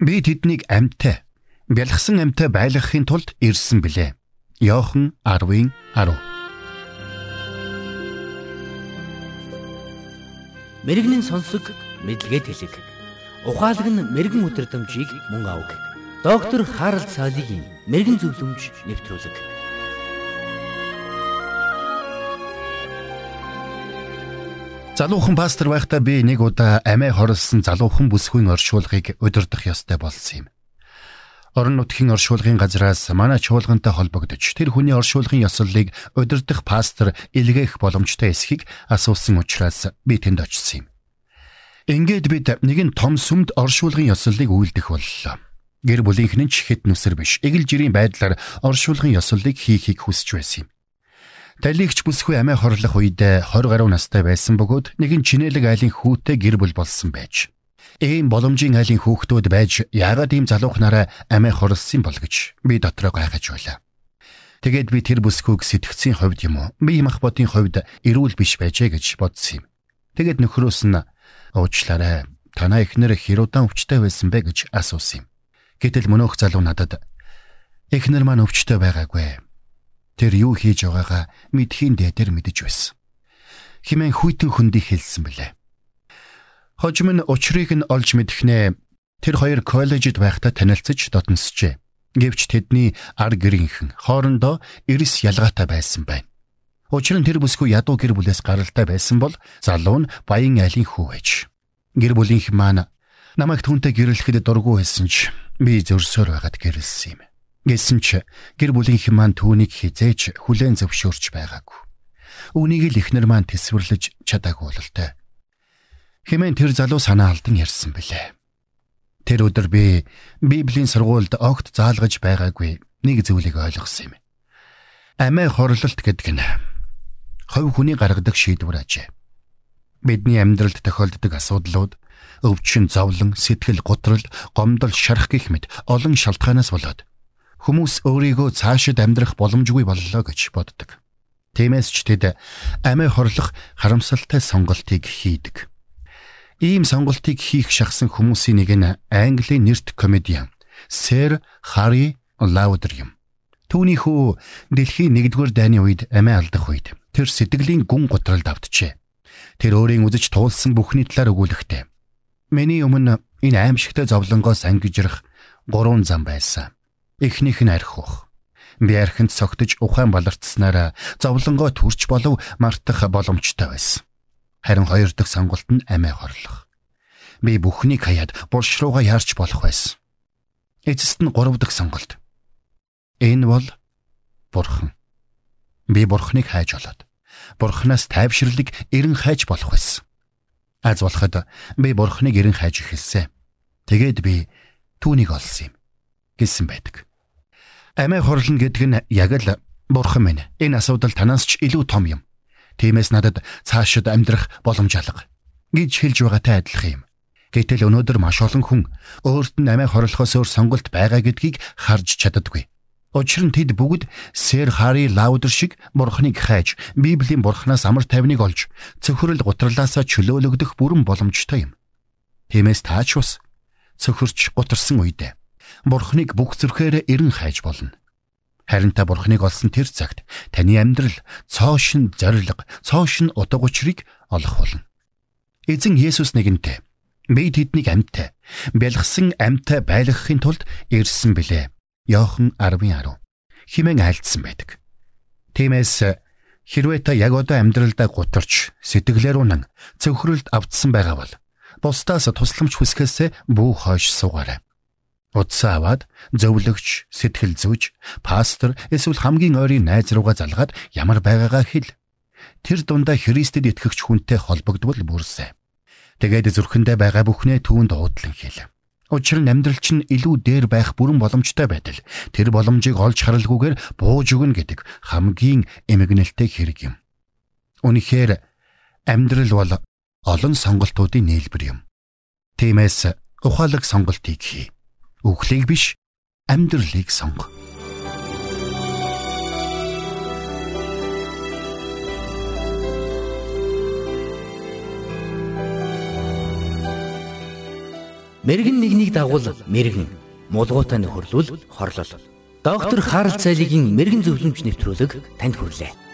Би тэднийг амьтаа бялгсан амьтаа байлгахын тулд ирсэн билээ. Йохан 10-ын 10. Мэргэний сонсог мэдлэгэд хэлэг. Ухаалаг нь мэрэгэн өдрөмжийг мөн авг. Доктор Харалт цаалогийн мэрэгэн зөвлөмж нэвтрүүлэг. Залуухан пастор байхдаа би нэг удаа амиа хорлсон залуухан бүсгүй оршуулгыг удирдах ёстой болсон юм. Орон нутгийн оршуулгын газраас манай чуулгантай холбогдож тэр хүний оршуулгын ёслолыг удирдах пастор илгээх боломжтой эсхийг асуусан учраас би тэнд очсон юм. Ингээд бид нэгэн том сүмд оршуулгын ёслолыг үйлдэх боллоо. Гэр бүлийнх нь ч хэд нүсэр биш. Эгэл жирийн байдлаар оршуулгын ёслолыг хийхийг хүсэж байсан юм. Талигч бүсгүй амиа хорлох үед 20 гаруй настай байсан бөгөөд нэгэн чинэлэг айлын хүүтэй гэр бүл болсон байж. Ийм боломжийн айлын хүүхдүүд байж яагаад ийм залуухнаараа амиа хорлсон бол гэж би дотроо гайхаж байлаа. Тэгээд би тэр бүсгүйг сэтгцийн хувьд юм уу? Би юм ах бодын хувьд эрүүл биш байжээ гэж бодсон юм. Тэгээд нөхрөөс нь уучлаарай. Танаа эхнэр хэр удаан өвчтэй байсан бэ гэж асуусан юм. Гэтэл мөнөөх залуу надад эхнэр маань өвчтэй байгаагүй Тэр юу хийж байгаагаа мэдхийн дээдэр мэдэж байсан. Химэн хүйтэн хөндий хэлсэн билээ. Хожим нь учрыг нь олж мэдхнээ тэр хоёр коллежид байхдаа танилцж дотносжээ. Гэвч тэдний ар гэрийнхэн хоорондоо эрс ялгаатай байсан байна. Учир нь тэр бүсгүй ядуу гэр бүлээс гаралтай байсан бол залуу нь баян айлын хүү байж. Гэр бүлийнх маань намайг түнтэй гэрлэхэд дургүй байсан ч би зөрсөөр байгаад гэрэлсэн юм. Гэсэн ч гэр бүлийнхэн маань түүнийг хизээж хүлээн зөвшөөрч байгаагүй. Үүнийг л ихнэр маань төсвөрлөж чадаагүй бололтой. Хэмээн тэр залуу санаа алдан ярьсан бэлээ. Тэр өдөр би Библийн сургуульд огт заалгаж байгаагүй нэг зүйлийг ойлгосон юм. Амиа хорлолт гэдэг нь хувь хүний гаргадаг шийдвэр ажээ. Бидний амьдралд тохиолддог асуудлууд өвчин, зовлон, сэтгэл готрол, гомдол, шарах гэх мэт олон шалтгаанаас болоод хүмүүс өөрийгөө цаашид амьдрах боломжгүй боллоо гэж боддог. Тиймээс ч тэд амиа хорлох харамсалтай сонголтыг хийдэг. Ийм сонголтыг хийх шахсан хүмүүсийн нэг нь Английн нэрт комедиан Сэр Хари Лаудер юм. Түүний хүү дэлхийн 1-р дайны үед амиа алдах үед тэр сэтгэлийн гүн гутралд автжээ. Тэр өөрийн үзэж туулсан бүхний талаар өгүүлэхтэй. Миний өмнө энэ аимшигтай зовлонгоос ангижрах гурван зам байсан. Эхнийх нь архих. Би архинд цогтөж ухаан баларцснараа зовлонгоо төрч болов мартах боломжтой байсан. Харин хоёр дахь сонголт нь амиа хорлох. Би бүхнийг хаяад булш руугаа яарч болох байсан. Эцэст нь гурав дахь сонголт. Энэ бол бурхан. Би бурханыг хайж болоод бурханаас тайвширлыг эрен хайж болох байсан. Аз болоход би бурханыг эрен хайж эхэлсэн. Тэгээд би түүнийг олсон юм гэсэн байдаг. Амиа хорлно гэдэг нь яг л бурхан минь. Энэ асуудал танаас ч илүү том юм. Тиймээс надад цаашид амьдрах боломж алга гэж хэлж байгаатай адилхан юм. Гэтэл өнөөдөр маш олон хүн өөрт нь амиа хорлохоос өөр сонголт байгаа гэдгийг харж чаддаггүй. Учир нь тэд бүгд Сэр Хари Лаудер шиг бурхныг хайж, Библийн бурхнаас амар тайвныг олж, цөхрөл гутралаасаа чөлөөлөгдөх бүрэн боломжтой юм. Тиймээс таач бас цөхөрч гутарсан үедээ Бурхныг бүх зүрхээрээ эрен хайж болно. Харин та Бурхныг олсон тэр цагт таны амьдрал цоошин зориг, цоошин утга учирыг олох болно. Эзэн Есүс нэгэнтээ би тэднийг амьтаа, бэлгсэн амьтаа байлгахын тулд ирсэн билээ. Йохан 10:10 химэн айлдсан байдаг. Тиймээс хэрвээ та яг одоо амьдралдаа гутарч сэтгэлээр унан цөвхрөлд автсан байгаа бол бусдаас тусламж хүсэхээс бүү хойш суугаарай. Утсаа аваад зөвлөгч, сэтгэл зүйч, пастор эсвэл хамгийн ойрын найз руугаа залгаад ямар байгаагаа хэл. Тэр дундаа Христэд итгэгч хүнтэй холбогдвол бүрсэ. Тэгээд зүрхэндээ байгаа бүхнээ түүнд уудлан хэл. Учир нь амьдрал чинь илүү дээр байх бүрэн боломжтой байтал тэр боломжийг олж харалгүйгээр бууж өгнө гэдэг хамгийн эмгэнэлтэй хэрэг юм. Үнэхээр амьдрал бол олон сонголтуудын нээлбэр юм. Тиймээс ухаалаг сонголтыг хий үхлийг биш амьдралыг сонго. Мэргэн нэгнийг дагуул мэргэн, мулгуутай нөхөрлөл хорлол. Доктор Харалт цайлигийн мэрэгэн зөвлөмж нэвтрүүлэг танд хүрэлээ.